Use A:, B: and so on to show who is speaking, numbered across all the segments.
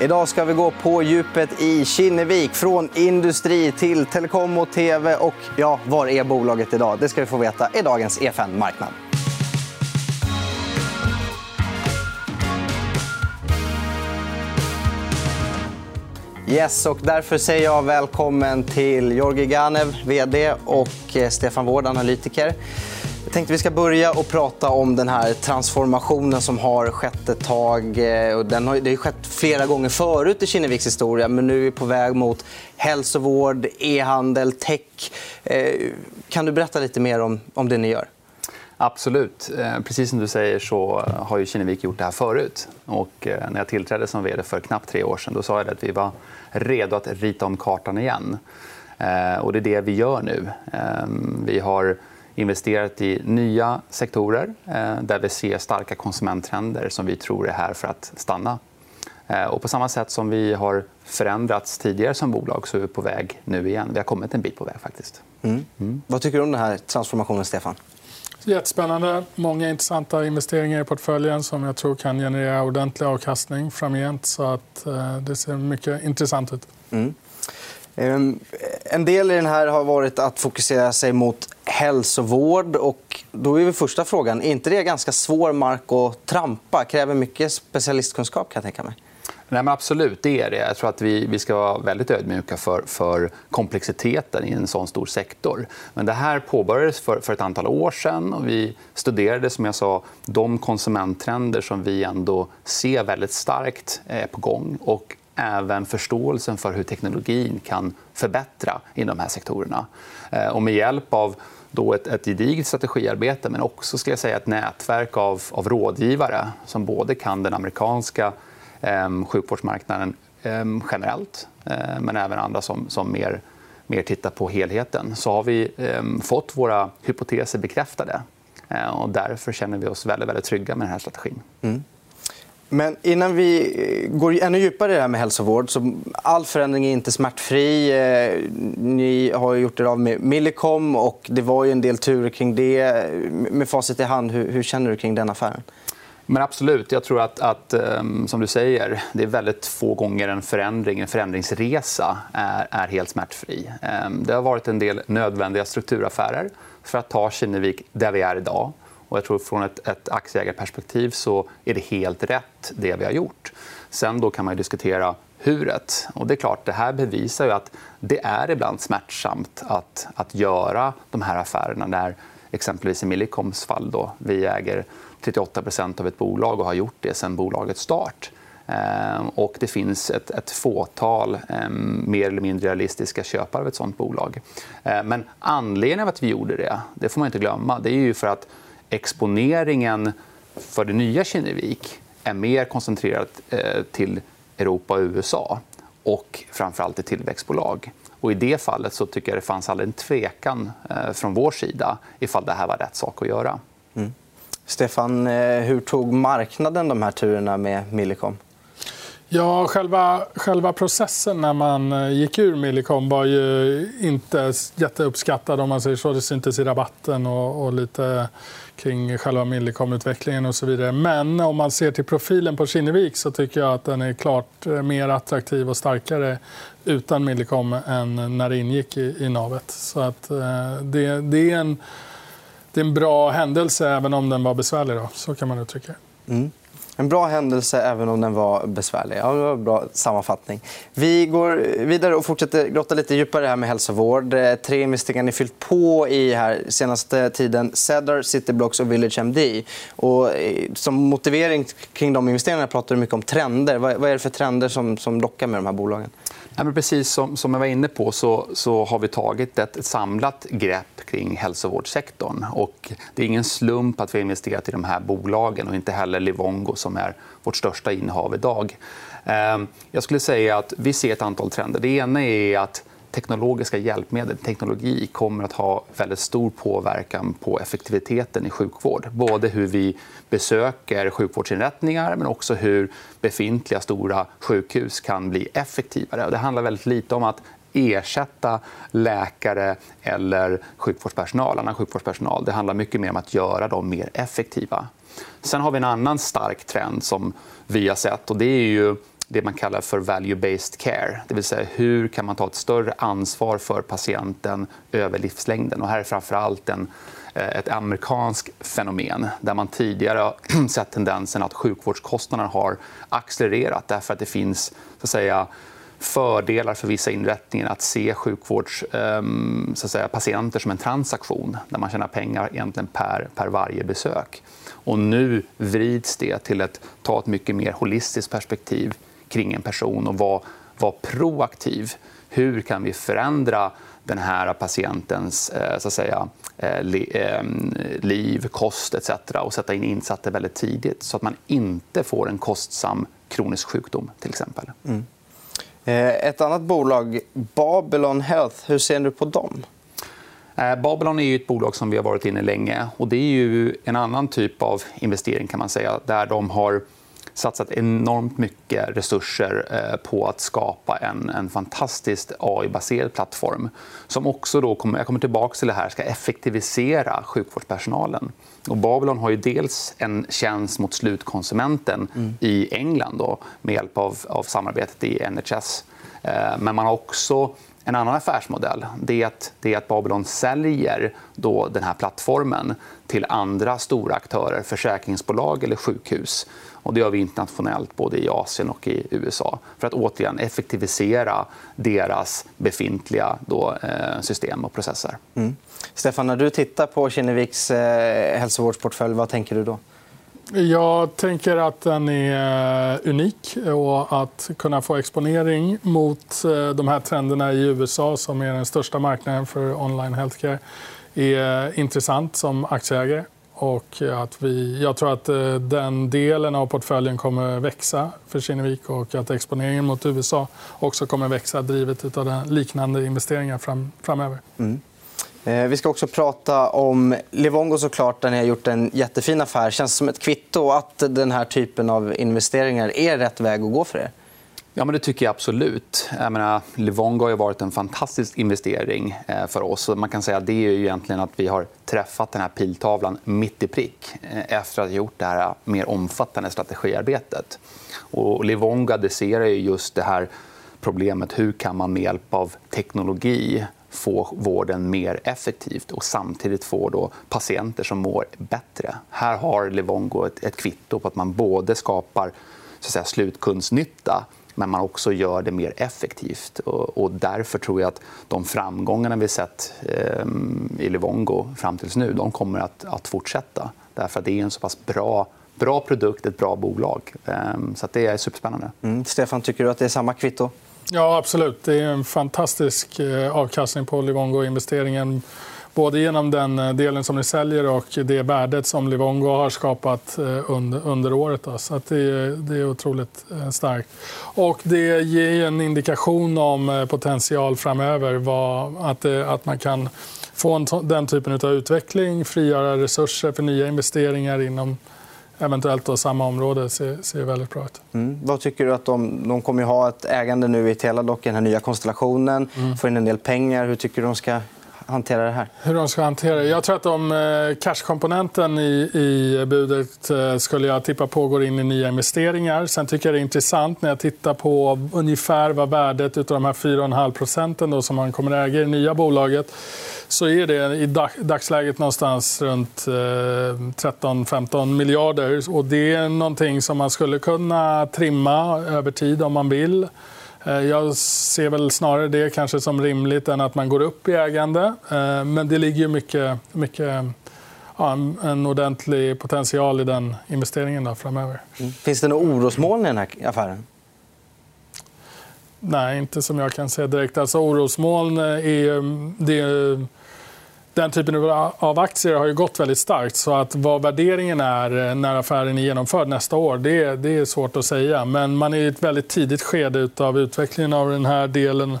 A: Idag ska vi gå på djupet i Kinnevik. Från industri till telekom och tv. Och ja, var är bolaget idag? Det ska vi få veta i dagens EFN Marknad. Yes, och därför säger jag välkommen till Jorgi Ganev, vd, och eh, Stefan Wård, analytiker. Tänkte vi ska börja och prata om den här transformationen som har skett ett tag. Eh, den har, det har skett flera gånger förut i Kinneviks historia men nu är vi på väg mot hälsovård, e-handel, tech. Eh, kan du berätta lite mer om, om det ni gör?
B: Absolut. Eh, precis som du säger så har ju Kinnevik gjort det här förut. Och när jag tillträdde som vd för knappt tre år sedan då sa jag att vi var redo att rita om kartan igen. Och det är det vi gör nu. Ehm, vi har investerat i nya sektorer eh, där vi ser starka konsumenttrender som vi tror är här för att stanna. Och på samma sätt som vi har förändrats tidigare som bolag så är vi på väg nu igen. Vi har kommit en bit på väg. faktiskt.
A: Mm. Mm. Vad tycker du om den här transformationen, Stefan?
C: Jättespännande. Många intressanta investeringar i portföljen som jag tror kan generera ordentlig avkastning framgent. Så att, eh, det ser mycket intressant ut. Mm.
A: Eh, en del i den här har varit att fokusera sig mot hälsovård. Och då är första frågan, är inte det ganska svår mark att trampa? kräver mycket specialistkunskap. kan jag tänka mig.
B: Nej, men absolut, det är det. Jag tror att vi, vi ska vara väldigt ödmjuka för, för komplexiteten i en sån stor sektor. Men det här påbörjades för, för ett antal år sen. Och vi studerade som jag sa, de konsumenttrender som vi ändå ser väldigt starkt är på gång. Och även förståelsen för hur teknologin kan förbättra i de här sektorerna. Eh, och med hjälp av då ett, ett gediget strategiarbete men också ska jag säga, ett nätverk av, av rådgivare som både kan den amerikanska eh, sjukvårdsmarknaden eh, generellt eh, men även andra som, som mer, mer tittar på helheten så har vi eh, fått våra hypoteser bekräftade. Eh, och därför känner vi oss väldigt, väldigt trygga med den här strategin. Mm.
A: Men innan vi eh, går ännu djupare i det här med hälsovård... Så all förändring är inte smärtfri. Eh, ni har gjort er av med Millicom. och Det var ju en del turer kring det. Med facit i hand, hur, känner du kring den affären?
B: Men absolut. Jag tror att, att ehm, som du säger, det är väldigt få gånger en förändring, en förändringsresa är, är helt smärtfri. Ehm, det har varit en del nödvändiga strukturaffärer för att ta Kinnevik där vi är idag. Och jag tror från ett, ett aktieägarperspektiv så är det helt rätt, det vi har gjort. Sen då kan man diskutera huret. Och det är klart, det här bevisar ju att det är ibland smärtsamt att, att göra de här affärerna när exempelvis i Millicoms fall då, vi äger 38% av ett bolag och har gjort det sen bolagets start. Ehm, och det finns ett, ett fåtal eh, mer eller mindre realistiska köpare av ett sånt bolag. Eh, men anledningen till att vi gjorde det, det får man inte glömma, det är ju för att exponeringen för det nya Kinnevik är mer koncentrerad eh, till Europa och USA och framförallt till tillväxtbolag. Och I det fallet så tycker jag det fanns aldrig en tvekan eh, från vår sida ifall det här var rätt sak att göra. Mm.
A: Stefan, eh, hur tog marknaden de här turerna med Millicom?
C: Ja, själva, själva processen när man eh, gick ur Millicom var ju inte jätteuppskattad. om man säger så. Det syntes i rabatten och, och lite kring själva Millicom-utvecklingen och så vidare. Men om man ser till profilen på Kinnevik så tycker jag att den är klart eh, mer attraktiv och starkare utan Millicom än när det ingick i, i navet. Så att, eh, det, det är en det är en bra händelse, även om den var besvärlig. Då. Så kan man uttrycka det. Mm.
A: En bra händelse, även om den var besvärlig. Ja, det var en bra sammanfattning. Vi går vidare och fortsätter grotta lite djupare här med hälsovård. Eh, tre investeringar ni fyllt på i här senaste tiden. Cedar, Cityblocks och Village MD. Och eh, som motivering kring de investeringarna pratar du mycket om trender. Vad är det för trender som lockar med de här bolagen?
B: Ja, men precis som, som jag var inne på så, så har vi tagit ett samlat grepp kring hälsovårdssektorn. Och det är ingen slump att vi har investerat i de här bolagen och inte heller Livongo som är vårt största innehav idag. Ehm, jag skulle säga att vi ser ett antal trender. Det ena är att teknologiska hjälpmedel, teknologi, kommer att ha väldigt stor påverkan på effektiviteten i sjukvård. Både hur vi besöker sjukvårdsinrättningar men också hur befintliga stora sjukhus kan bli effektivare. Det handlar väldigt lite om att ersätta läkare eller sjukvårdspersonal, annan sjukvårdspersonal. Det handlar mycket mer om att göra dem mer effektiva. Sen har vi en annan stark trend som vi har sett. och Det är ju det man kallar för value-based care. Det vill säga hur kan man ta ett större ansvar för patienten över livslängden. Och här är framför allt en, eh, ett amerikanskt fenomen där man tidigare har sett tendensen att sjukvårdskostnaderna har accelererat därför att det finns så att säga, fördelar för vissa inrättningar att se sjukvårdspatienter ehm, som en transaktion där man tjänar pengar egentligen per, per varje besök. Och nu vrids det till att ta ett mycket mer holistiskt perspektiv kring en person och vara, vara proaktiv. Hur kan vi förändra den här patientens eh, så att säga, eh, ehm, liv, kost etc. och sätta in insatser väldigt tidigt så att man inte får en kostsam kronisk sjukdom. till exempel. Mm.
A: Eh, ett annat bolag, Babylon Health, hur ser du på dem?
B: Babylon är ett bolag som vi har varit inne i länge. och Det är ju en annan typ av investering kan man säga, där de har satsat enormt mycket resurser eh, på att skapa en, en fantastiskt AI-baserad plattform som också, då kommer, jag kommer tillbaka till det här, ska effektivisera sjukvårdspersonalen. Och Babylon har ju dels en tjänst mot slutkonsumenten mm. i England då, med hjälp av, av samarbetet i NHS. Eh, men man har också en annan affärsmodell det är att, det är att Babylon säljer då den här plattformen till andra stora aktörer, försäkringsbolag eller sjukhus. Och det gör vi internationellt, både i Asien och i USA för att återigen effektivisera deras befintliga då, eh, system och processer. Mm.
A: Stefan, när du tittar på Kinneviks eh, hälsovårdsportfölj, vad tänker du då?
C: Jag tänker att den är eh, unik. och Att kunna få exponering mot eh, de här trenderna i USA som är den största marknaden för online healthcare är eh, intressant som aktieägare. Och att vi, jag tror att den delen av portföljen kommer växa för Kinnevik och att exponeringen mot USA också kommer växa drivet av liknande investeringar framöver. Mm.
A: Eh, vi ska också prata om Livongo, såklart, där ni har gjort en jättefin affär. känns det som ett kvitto att den här typen av investeringar är rätt väg att gå för er.
B: Ja, men det tycker jag absolut. Jag menar, Livongo har varit en fantastisk investering eh, för oss. Man kan säga att det är ju egentligen att vi har träffat den här piltavlan mitt i prick eh, efter att ha gjort det här mer omfattande strategiarbetet. Och Livongo adresserar just det här problemet. Hur kan man med hjälp av teknologi få vården mer effektivt och samtidigt få då patienter som mår bättre. Här har Livongo ett, ett kvitto på att man både skapar så att säga, slutkundsnytta men man också gör det mer effektivt. Och, därför tror jag att de framgångarna vi sett ehm, i Livongo fram tills nu de kommer att, att fortsätta. Därför att det är en så pass bra bra produkt, ett bra bolag. Ehm, så det är superspännande.
A: Mm. Stefan, tycker du att det är samma kvitto?
C: Ja, absolut. Det är en fantastisk eh, avkastning på Livongo-investeringen. Både genom den eh, delen som ni säljer och det värdet som Livongo har skapat eh, under, året. Så det, är otroligt starkt. Och det ger en indikation om potential framöver. att, att man kan få den typen av utveckling, frigöra resurser för nya investeringar inom eventuellt då samma område ser, ser väldigt bra ut.
A: Mm. Vad tycker du att de, de kommer ha ett ägande nu i Teladoc, den här nya konstellationen, mm. får in en del pengar. Hur tycker du de ska hantera det här?
C: Hur de ska hantera det? Jag tror att om eh, cashkomponenten i, i budet eh, skulle jag tippa på går in i nya investeringar. Sen tycker jag det är intressant när jag tittar på ungefär vad värdet av de här 4,5 procenten som man kommer att äga i det nya bolaget så är det i dagsläget någonstans runt eh, 13-15 miljarder. Och det är någonting som man skulle kunna trimma över tid om man vill. Eh, jag ser väl snarare det kanske som rimligt än att man går upp i ägande. Eh, men det ligger mycket, mycket ja, en ordentlig potential i den investeringen då, framöver.
A: Mm. Finns det några orosmoln i den här affären?
C: Nej, inte som jag kan se direkt. Alltså, orosmoln är... Det är den typen av aktier har ju gått väldigt starkt. så att Vad värderingen är eh, när affären är genomförd nästa år det, det är svårt att säga. Men man är i ett väldigt tidigt skede av utvecklingen av den här delen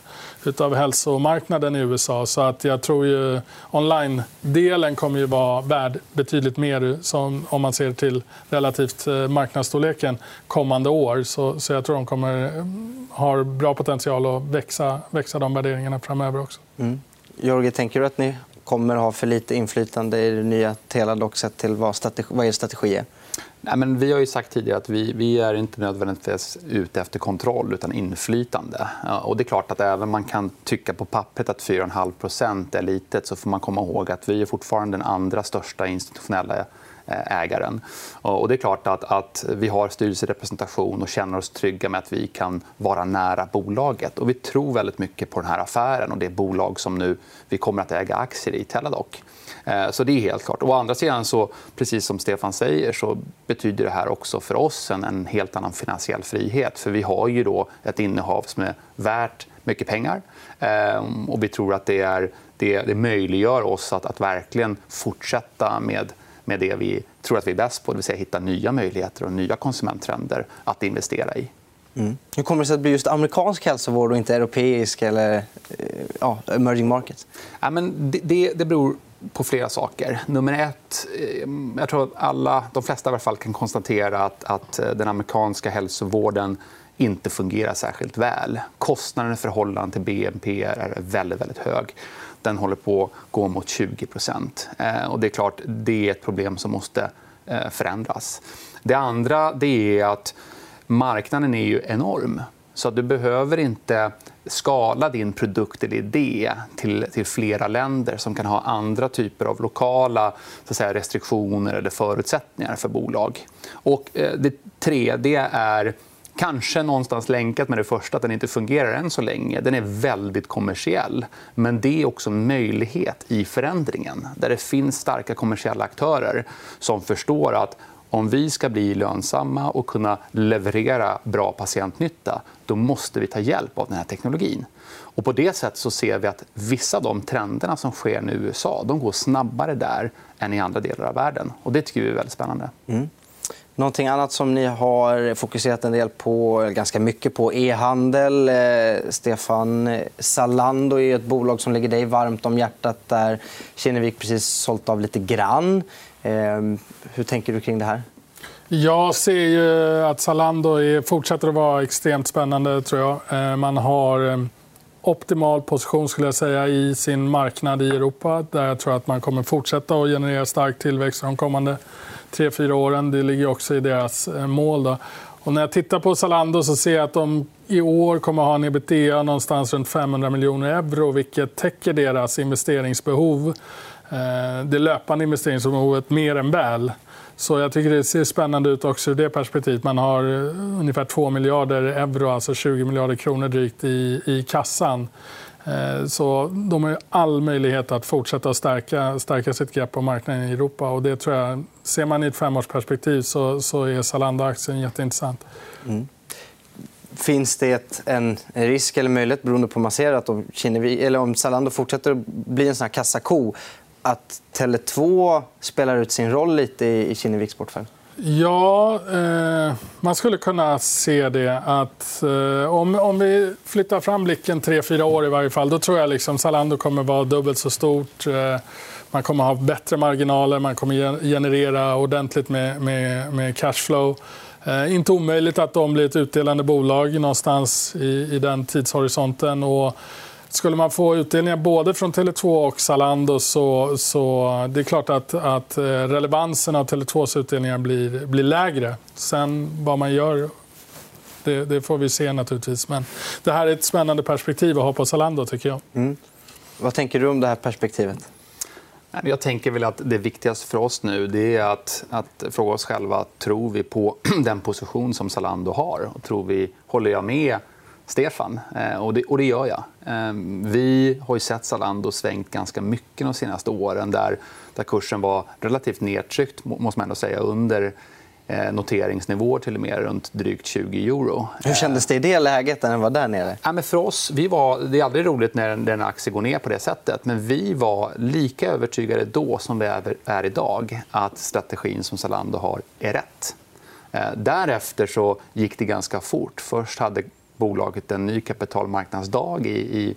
C: av hälsomarknaden i USA. Så att jag tror ju online-delen kommer ju vara värd betydligt mer som, om man ser till relativt eh, marknadsstorleken kommande år. Så, så jag tror de kommer eh, ha bra potential att växa, växa de värderingarna framöver också. Mm.
A: Jorge, tänker du att ni kommer att ha för lite inflytande i det nya Teladoc sett till vad, strategi, vad er strategi är?
B: Nej, men vi har ju sagt tidigare att vi, vi är inte nödvändigtvis ute efter kontroll utan inflytande. Och det är klart att även man kan tycka på pappret att 4,5 är litet så får man komma ihåg att vi är fortfarande den andra största institutionella Eh, ägaren. Och det är klart att, att vi har styrelserepresentation och känner oss trygga med att vi kan vara nära bolaget. Och vi tror väldigt mycket på den här affären och det bolag som nu vi kommer att äga aktier i, Teladoc. Eh, så det är helt klart. Å andra sidan, så, precis som Stefan säger, så betyder det här också för oss en, en helt annan finansiell frihet. För vi har ju då ett innehav som är värt mycket pengar. Ehm, och vi tror att det, är, det, det möjliggör oss att, att verkligen fortsätta med, med det vi tror att vi är bäst på, det vill säga hitta nya möjligheter och nya konsumenttrender att investera i.
A: Mm. Hur kommer det sig att det blir just amerikansk hälsovård och inte europeisk eller eh, ja, emerging markets?
B: Ja, men det, det, det beror på flera saker. Nummer ett, eh, jag tror att alla, de flesta i alla fall kan konstatera att, att eh, den amerikanska hälsovården inte fungerar särskilt väl. Kostnaden i förhållande till BNP är väldigt, väldigt hög. Den håller på att gå mot 20% eh, Det är klart det är ett problem som måste eh, förändras. Det andra det är att marknaden är ju enorm. Så du behöver inte skala din produkt eller idé till, till flera länder som kan ha andra typer av lokala så att säga, restriktioner eller förutsättningar för bolag. Och, eh, det tredje är Kanske någonstans länkat med det första, att den inte fungerar än så länge. Den är väldigt kommersiell. Men det är också en möjlighet i förändringen där det finns starka kommersiella aktörer som förstår att om vi ska bli lönsamma och kunna leverera bra patientnytta då måste vi ta hjälp av den här teknologin. Och på det sättet så ser vi att vissa av de trenderna som sker nu i USA de går snabbare där än i andra delar av världen. Och det tycker vi är väldigt spännande. Mm.
A: Någonting annat som ni har fokuserat en del på, ganska mycket på, e-handel. Eh, Stefan, Zalando är ett bolag som ligger dig varmt om hjärtat. där Kinnevik precis sålt av lite grann. Ehm, hur tänker du kring det här?
C: Jag ser ju att Zalando fortsätter att vara extremt spännande. tror jag. Eh, man har eh, optimal position skulle jag säga, i sin marknad i Europa. där Jag tror att man kommer fortsätta att generera stark tillväxt de kommande tre, fyra åren. Det ligger också i deras eh, mål. Då. Och när jag tittar på Zalando så ser jag att de i år kommer att ha en ebitda någonstans runt 500 miljoner euro vilket täcker deras investeringsbehov eh, det löpande investeringsbehovet mer än väl. Så jag tycker det ser spännande ut också ur det perspektivet. Man har eh, ungefär 2 miljarder euro, alltså 20 miljarder kronor drygt, i, i kassan. Eh, så de har all möjlighet att fortsätta stärka, stärka sitt grepp på marknaden i Europa. Och det tror jag, ser man i ett femårsperspektiv så, så är Zalando-aktien jätteintressant. Mm.
A: Finns det en risk eller möjlighet, beroende på hur man ser att om, Kinevi, eller om Zalando fortsätter att bli en sån här kassako att Tele2 spelar ut sin roll lite i Kinneviks portfölj?
C: Ja, eh, man skulle kunna se det. att eh, om, om vi flyttar fram blicken tre, fyra år i varje fall då tror jag liksom Zalando kommer vara dubbelt så stort. Eh, man kommer ha bättre marginaler, man kommer generera ordentligt med, med, med cashflow. Eh, inte omöjligt att de blir ett utdelande bolag någonstans i, i den tidshorisonten. Och skulle man få utdelningar både från Tele2 och Zalando så, så det är klart att, att eh, relevansen av Tele2s utdelningar blir, blir lägre. Sen vad man gör det, det, får vi se. naturligtvis. Men det här är ett spännande perspektiv att ha på Zalando. tycker jag. Mm.
A: Vad tänker du om det här perspektivet?
B: Jag tänker väl att det viktigaste för oss nu det är att, att fråga oss själva tror vi på den position som Zalando har. Och tror vi, håller jag med Stefan. Eh, och det, och det gör jag. Ehm, vi har ju sett Zalando svängt ganska mycket de senaste åren där, där kursen var relativt nedtryckt måste man ändå säga, under eh, noteringsnivåer till och med runt drygt 20 euro.
A: Hur kändes det i det läget när den var där nere?
B: Ja, men för oss, vi var, det är aldrig roligt när en aktie går ner på det sättet men vi var lika övertygade då som vi är idag att strategin som Zalando har är rätt. Eh, därefter så gick det ganska fort. Först hade bolaget en ny kapitalmarknadsdag i, i,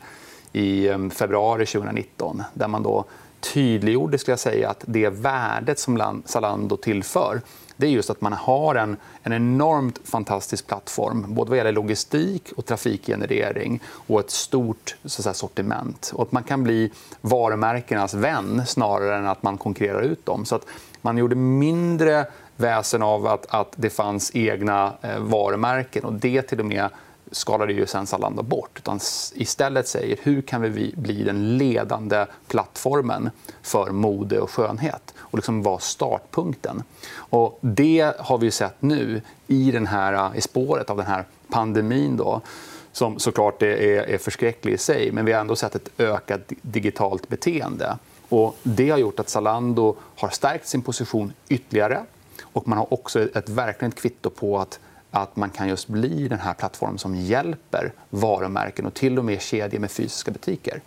B: i um, februari 2019 där man då tydliggjorde skulle jag säga, att det värdet som Zalando tillför det är just att man har en, en enormt fantastisk plattform både vad gäller logistik och trafikgenerering och ett stort så säga, sortiment. Och att man kan bli varumärkenas vän snarare än att man konkurrerar ut dem. Så att man gjorde mindre väsen av att, att det fanns egna eh, varumärken. och Det till och med skalade ju sen Zalando bort. Utan istället säger hur kan vi bli den ledande plattformen för mode och skönhet och liksom vara startpunkten. Och det har vi sett nu i, den här, i spåret av den här pandemin. Då, som såklart är, är förskräcklig i sig. Men vi har ändå sett ett ökat digitalt beteende. Och det har gjort att Zalando har stärkt sin position ytterligare. Och man har också ett, verkligt kvitto på att att man kan just bli den här plattformen som hjälper varumärken och till och med kedjor med fysiska butiker.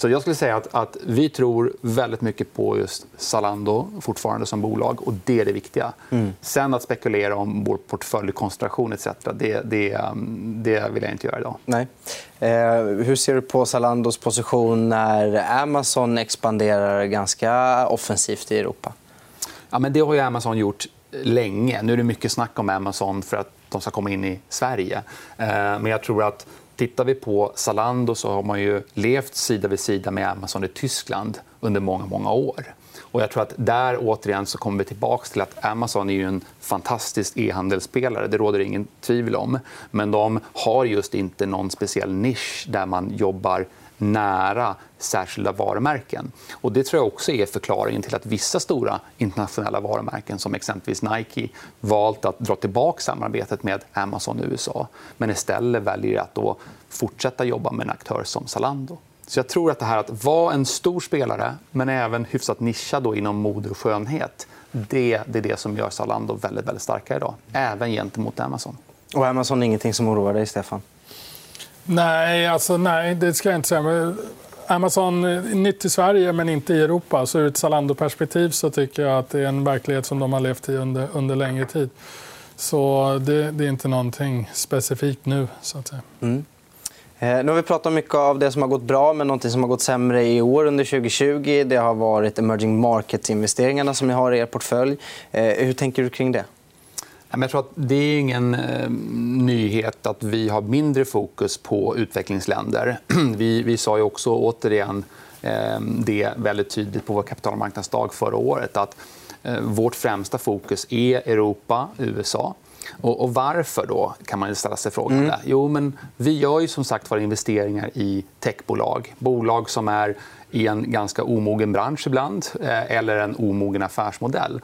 B: Så jag skulle säga att, att, vi tror väldigt mycket på just Zalando fortfarande som bolag. och Det är det viktiga. Mm. Sen att spekulera om vår portföljkoncentration etc. Det, det, det vill jag inte göra idag.
A: Nej. Eh, hur ser du på Zalandos position när Amazon expanderar ganska offensivt i Europa?
B: Ja, men det har ju Amazon gjort länge. Nu är det mycket snack om Amazon för att de ska komma in i Sverige. Eh, men jag tror att tittar vi på Zalando så har man ju levt sida vid sida med Amazon i Tyskland under många, många år. Och jag tror att där återigen så kommer vi tillbaka till att Amazon är en fantastisk e-handelsspelare. Det råder ingen tvivel om. Men de har just inte någon speciell nisch där man jobbar nära särskilda varumärken. Och det tror jag också är förklaringen till att vissa stora internationella varumärken som exempelvis Nike valt att dra tillbaka samarbetet med Amazon i USA men istället väljer att då fortsätta jobba med en aktör som Zalando. Så jag tror att det här att vara en stor spelare men även hyfsat nischad då inom mode och skönhet det, det är det som gör Zalando väldigt, väldigt starka idag, även gentemot Amazon.
A: Och Amazon är ingenting som oroar dig, Stefan?
C: Nej, alltså, nej det ska jag inte säga. Amazon är nytt i Sverige, men inte i Europa. Så ur ett Zalando-perspektiv så tycker jag att det är en verklighet som de har levt i under, under längre tid. Så det, det är inte någonting specifikt nu. Så att säga. Mm.
A: Eh, nu har vi pratat mycket av det som har gått bra, men något som har gått sämre i år under 2020 det har varit emerging markets-investeringarna som ni har i er portfölj. Eh, hur tänker du kring det?
B: Jag tror att det är ingen eh, nyhet att vi har mindre fokus på utvecklingsländer. Vi, vi sa ju också återigen eh, det väldigt tydligt på vår kapitalmarknadsdag förra året. att eh, Vårt främsta fokus är Europa, USA. Och, varför då, kan man ställa sig frågan. Mm. Jo, men vi gör ju som sagt våra investeringar i techbolag. Bolag som är i en ganska omogen bransch ibland eller en omogen affärsmodell.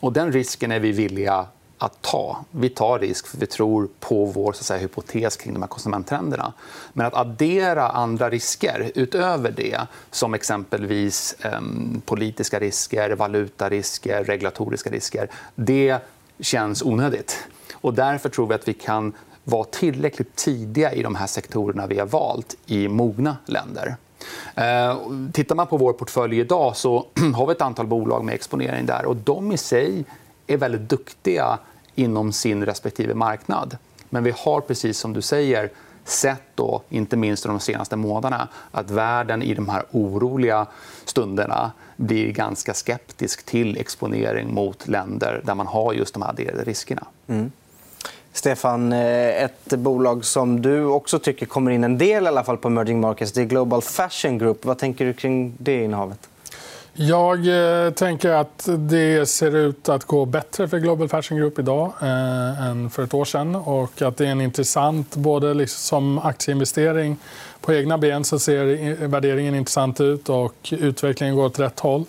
B: Och den risken är vi villiga att ta. Vi tar risk för vi tror på vår så att säga, hypotes kring de här konsumenttrenderna. Men att addera andra risker utöver det som exempelvis eh, politiska risker, valutarisker, regulatoriska risker det känns onödigt. Och därför tror vi att vi kan vara tillräckligt tidiga i de här sektorerna vi har valt i mogna länder. Eh, tittar man på vår portfölj idag så har vi ett antal bolag med exponering där. och De i sig är väldigt duktiga inom sin respektive marknad. Men vi har, precis som du säger, sett, då, inte minst de senaste månaderna att världen i de här oroliga stunderna blir ganska skeptisk till exponering mot länder där man har just de här adderade riskerna. Mm.
A: Stefan, eh, ett bolag som du också tycker kommer in en del i alla fall på emerging markets det är Global Fashion Group. Vad tänker du kring det innehavet?
C: Jag eh, tänker att det ser ut att gå bättre för Global Fashion Group idag eh, än för ett år sedan. Och att det är en intressant, både liksom som aktieinvestering på egna ben så ser värderingen intressant ut och utvecklingen går åt rätt håll.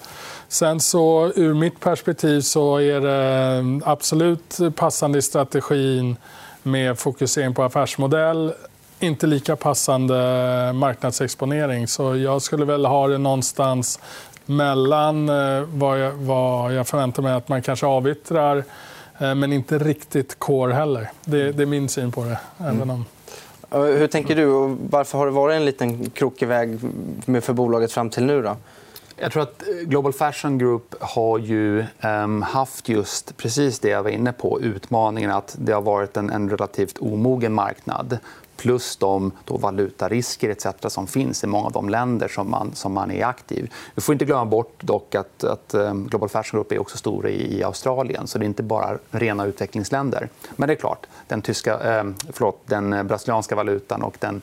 C: Sen så ur mitt perspektiv så är det eh, absolut passande i strategin med fokusering på affärsmodell inte lika passande marknadsexponering. Så jag skulle väl ha det någonstans mellan eh, vad jag, vad jag förväntar mig att man kanske avyttrar eh, men inte riktigt core heller. Det, det är min syn på det. Mm. Även om...
A: Hur tänker du? Varför har det varit en liten krokig väg för bolaget fram till nu? Då?
B: Jag tror att Global Fashion Group har ju um, haft just precis det jag var inne på. Utmaningen att det har varit en, en relativt omogen marknad plus de då valutarisker etc. som finns i många av de länder som man, som man är aktiv. Vi får inte glömma bort dock att, att ehm, Global Fashion Group är också stora i, Australien. så Det är inte bara rena utvecklingsländer. Men det är klart, den, tyska, eh, förlåt, den brasilianska valutan och den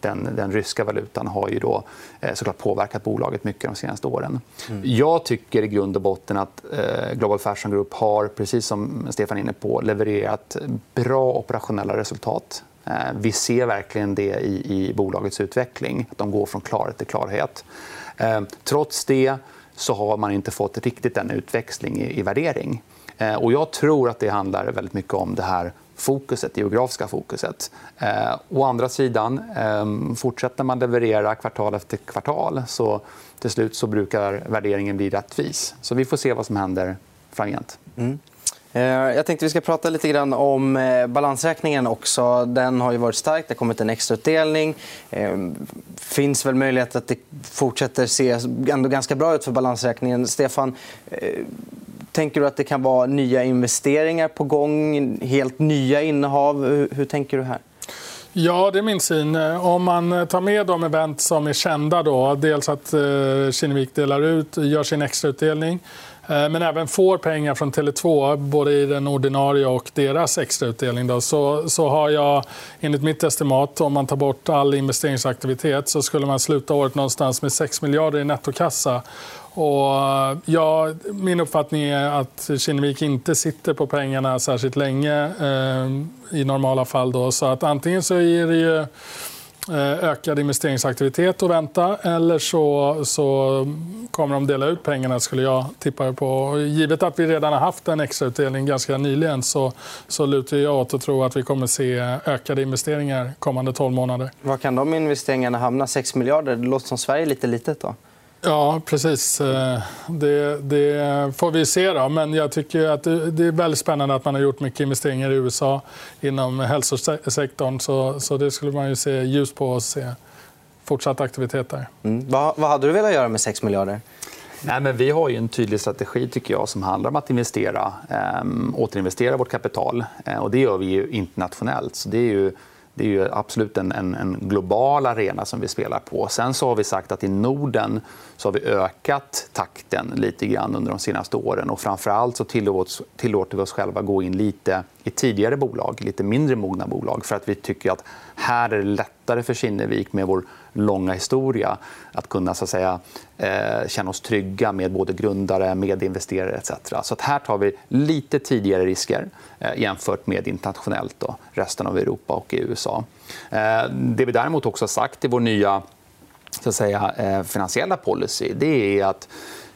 B: den, den ryska valutan har ju då, eh, såklart påverkat bolaget mycket de senaste åren. Mm. Jag tycker i grund och botten att eh, Global Fashion Group har, precis som Stefan är inne på, levererat bra operationella resultat. Eh, vi ser verkligen det i, i bolagets utveckling. Att de går från klarhet till klarhet. Eh, trots det så har man inte fått riktigt den utväxling i, i värdering. Eh, och jag tror att det handlar väldigt mycket om det här fokuset, geografiska fokuset. Eh, å andra sidan, eh, fortsätter man leverera kvartal efter kvartal så till slut så brukar värderingen bli rättvis. Så vi får se vad som händer framgent. Mm.
A: Eh, jag tänkte vi ska prata lite grann om eh, balansräkningen också. Den har ju varit stark. Det har kommit en extrautdelning. Det eh, finns väl möjlighet att det fortsätter se ändå ganska bra ut för balansräkningen. Stefan, tänker du att det kan vara nya investeringar på gång? Helt nya innehav? Hur, tänker du här?
C: Ja, det är min syn. Om man tar med de event som är kända, då, dels att Kinnevik delar ut, gör sin extrautdelning Eh, men även får pengar från Tele2, både i den ordinarie och deras extrautdelning, då, så, så har jag enligt mitt estimat, om man tar bort all investeringsaktivitet, så skulle man sluta året någonstans med 6 miljarder i nettokassa. Och eh, ja, min uppfattning är att Kinnevik inte sitter på pengarna särskilt länge eh, i normala fall. Då. Så att antingen så är det ju Eh, ökad investeringsaktivitet att vänta eller så, så kommer de dela ut pengarna, skulle jag tippa på. Givet att vi redan har haft en extrautdelning ganska nyligen så, så lutar jag åt att tro att vi kommer se ökade investeringar kommande 12 månader.
A: Var kan de investeringarna hamna? 6 miljarder? Det låter som Sverige lite litet. då.
C: Ja, precis. Eh, det, det, får vi se. Då. Men jag tycker att det är väldigt spännande att man har gjort mycket investeringar i USA inom hälsosektorn. Så, så det skulle man ju se ljus på och se fortsatt aktivitet där.
A: Mm. Vad, vad hade du velat göra med 6 miljarder?
B: Nej, men vi har en tydlig strategi tycker jag, som handlar om att investera, eh, återinvestera vårt kapital. Eh, och det gör vi ju internationellt. Så det är ju det är ju absolut en, en, en, global arena som vi spelar på. Sen så har vi sagt att i Norden så har vi ökat takten lite grann under de senaste åren. Och framförallt så tillåter vi oss själva gå in lite i tidigare bolag, lite mindre mogna bolag för att vi tycker att här är det lättare för Kinnevik med vår långa historia att kunna så att säga, eh, känna oss trygga med både grundare, medinvesterare etc. Så att här tar vi lite tidigare risker eh, jämfört med internationellt, då, resten av Europa och i USA. Eh, det vi däremot också har sagt i vår nya så att säga, finansiella policy det är att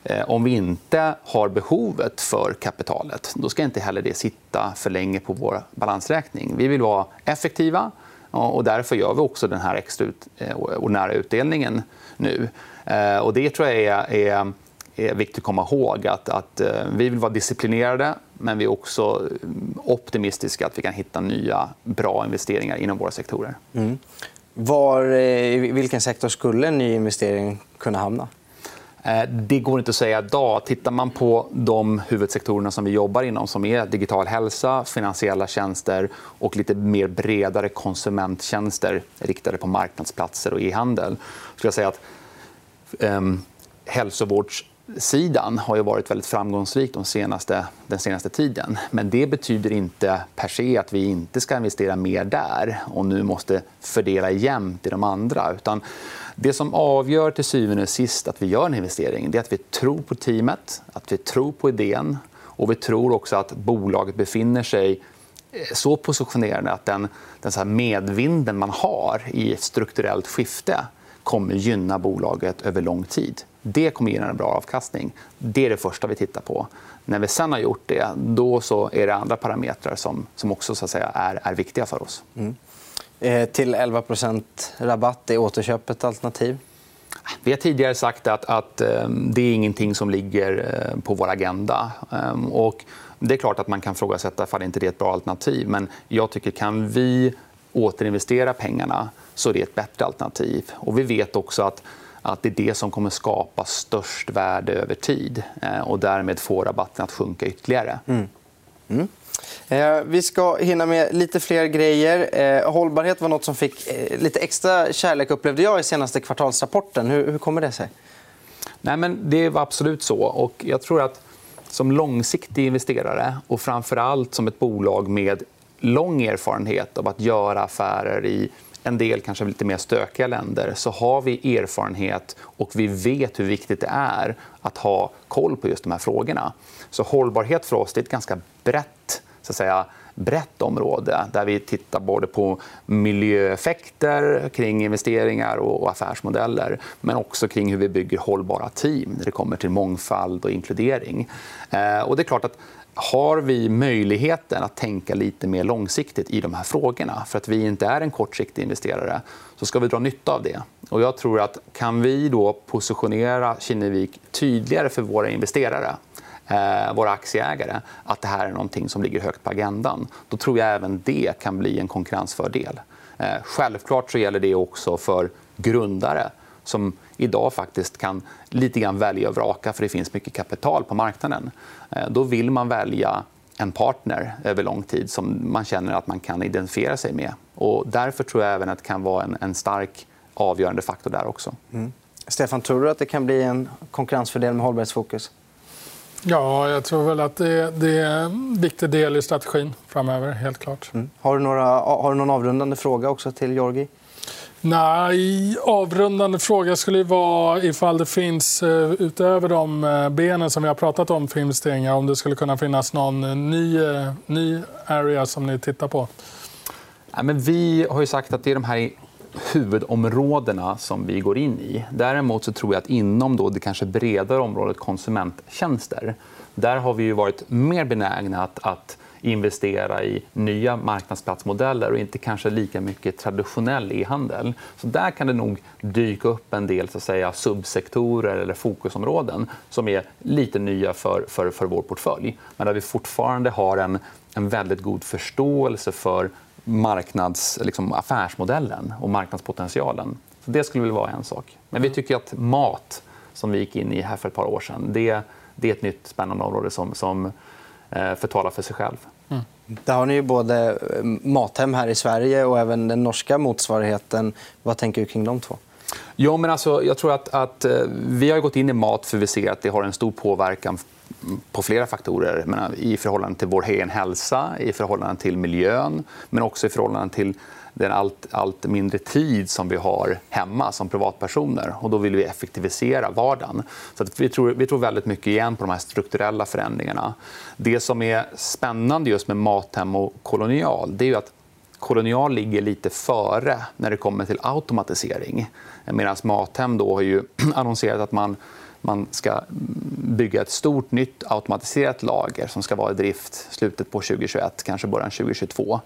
B: Eh, om vi inte har behovet för kapitalet då ska inte heller det sitta för länge på vår balansräkning. Vi vill vara effektiva och därför gör vi också den här extra ut, eh, ordinära utdelningen nu. Eh, och det tror jag är, är, är viktigt att komma ihåg. Att, att vi vill vara disciplinerade men vi är också mm, optimistiska att vi kan hitta nya bra investeringar inom våra sektorer. Mm.
A: Var, I vilken sektor skulle en ny investering kunna hamna?
B: Eh, det går inte att säga idag. Tittar man på de huvudsektorerna som vi jobbar inom som är digital hälsa, finansiella tjänster och lite mer bredare konsumenttjänster riktade på marknadsplatser och e-handel skulle jag säga att eh, hälsovårds sidan har ju varit väldigt framgångsrik de senaste, den senaste tiden. Men det betyder inte per se att vi inte ska investera mer där och nu måste fördela jämnt i de andra. Utan det som avgör till syvende och sist att vi gör en investering det är att vi tror på teamet, att vi tror på idén och vi tror också att bolaget befinner sig eh, så positionerade att den, den så medvinden man har i ett strukturellt skifte kommer gynna bolaget över lång tid. Det kommer ge en bra avkastning. Det är det första vi tittar på. När vi sen har gjort det, då så är det andra parametrar som, som också så att säga, är, är viktiga för oss. Mm.
A: Eh, till 11 rabatt, är återköp ett alternativ?
B: Vi har tidigare sagt att, att eh, det är ingenting som ligger eh, på vår agenda. Eh, och det är klart att man kan frågasätta om inte det är ett bra alternativ. Men jag tycker kan vi återinvestera pengarna så är det ett bättre alternativ. Och vi vet också att att det är det som kommer skapa störst värde över tid eh, och därmed få rabatten att sjunka ytterligare. Mm.
A: Mm. Eh, vi ska hinna med lite fler grejer. Eh, hållbarhet var nåt som fick lite extra kärlek upplevde jag i senaste kvartalsrapporten. Hur, hur kommer det sig?
B: Nej, men det var absolut så. Och jag tror att som långsiktig investerare och framför allt som ett bolag med lång erfarenhet av att göra affärer i en del kanske lite mer stökiga länder så har vi erfarenhet och vi vet hur viktigt det är att ha koll på just de här frågorna. Så hållbarhet för oss är ett ganska brett så att säga, brett område där vi tittar både på miljöeffekter kring investeringar och affärsmodeller men också kring hur vi bygger hållbara team när det kommer till mångfald och inkludering. Eh, och det är klart att har vi möjligheten att tänka lite mer långsiktigt i de här frågorna för att vi inte är en kortsiktig investerare så ska vi dra nytta av det. Och jag tror att kan vi då positionera Kinnevik tydligare för våra investerare eh, våra aktieägare att det här är någonting som ligger högt på agendan. Då tror jag även det kan bli en konkurrensfördel. Eh, självklart så gäller det också för grundare som idag faktiskt kan lite grann välja och vraka för det finns mycket kapital på marknaden. Eh, då vill man välja en partner över lång tid som man känner att man kan identifiera sig med. Och därför tror jag även att det kan vara en, en stark avgörande faktor där också. Mm.
A: Stefan, tror du att det kan bli en konkurrensfördel med hållbarhetsfokus?
C: Ja, jag tror väl att det, det är en viktig del i strategin framöver. helt klart. Mm.
A: Har, du några, har du någon avrundande fråga också till Georgi?
C: Nej, avrundande fråga skulle vara ifall det finns, eh, utöver de eh, benen som vi har pratat om för investeringar, om det skulle kunna finnas någon eh, ny, ny area som ni tittar på.
B: Ja, men vi har ju sagt att det är de här huvudområdena som vi går in i. Däremot så tror jag att inom då det kanske bredare området konsumenttjänster där har vi varit mer benägna att, att investera i nya marknadsplatsmodeller och inte kanske lika mycket traditionell e-handel. Så där kan det nog dyka upp en del så att säga, subsektorer eller fokusområden som är lite nya för, för, för vår portfölj. Men där vi fortfarande har en, en väldigt god förståelse för marknads, liksom, affärsmodellen och marknadspotentialen. Så det skulle väl vara en sak. Men vi tycker att mat, som vi gick in i här för ett par år sedan, det, det är ett nytt spännande område som, som eh, förtalar för sig själv. Mm.
A: Där har ni ju både eh, Mathem här i Sverige och även den norska motsvarigheten. Vad tänker du kring de två?
B: Ja, men alltså, jag tror att, att eh, vi har gått in i mat för vi ser att det har en stor påverkan på flera faktorer. I förhållande till vår egen hälsa, i förhållande till miljön men också i förhållande till den allt, allt mindre tid som vi har hemma som privatpersoner. Och då vill vi effektivisera vardagen. Så vi, tror, vi tror väldigt mycket igen på de här strukturella förändringarna. Det som är spännande just med Mathem och Kolonial det är att Kolonial ligger lite före när det kommer till automatisering. Medan Mathem då har ju annonserat att man man ska bygga ett stort nytt automatiserat lager som ska vara i drift slutet på 2021, kanske början 2022.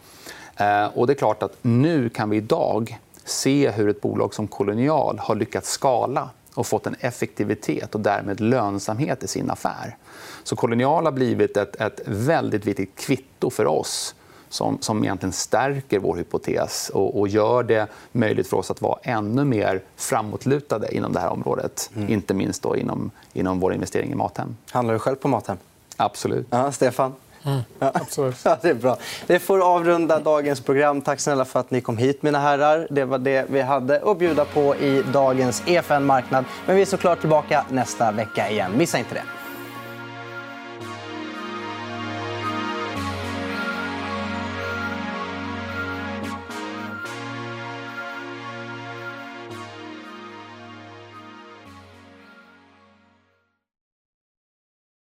B: Eh, och det är klart att nu kan vi idag se hur ett bolag som Kolonial har lyckats skala och fått en effektivitet och därmed lönsamhet i sin affär. Så Kolonial har blivit ett, ett väldigt viktigt kvitto för oss som, som egentligen stärker vår hypotes och, och, gör det möjligt för oss att vara ännu mer framåtlutade inom det här området. Mm. Inte minst då inom, inom vår investering i Mathem.
A: Handlar du själv på Mathem?
B: Absolut.
A: Ja, Stefan?
C: Mm, absolut.
A: Ja, det är bra. Det får avrunda dagens program. Tack snälla för att ni kom hit, mina herrar. Det var det vi hade att bjuda på i dagens EFN Marknad. Men vi är såklart tillbaka nästa vecka igen. Missa inte det.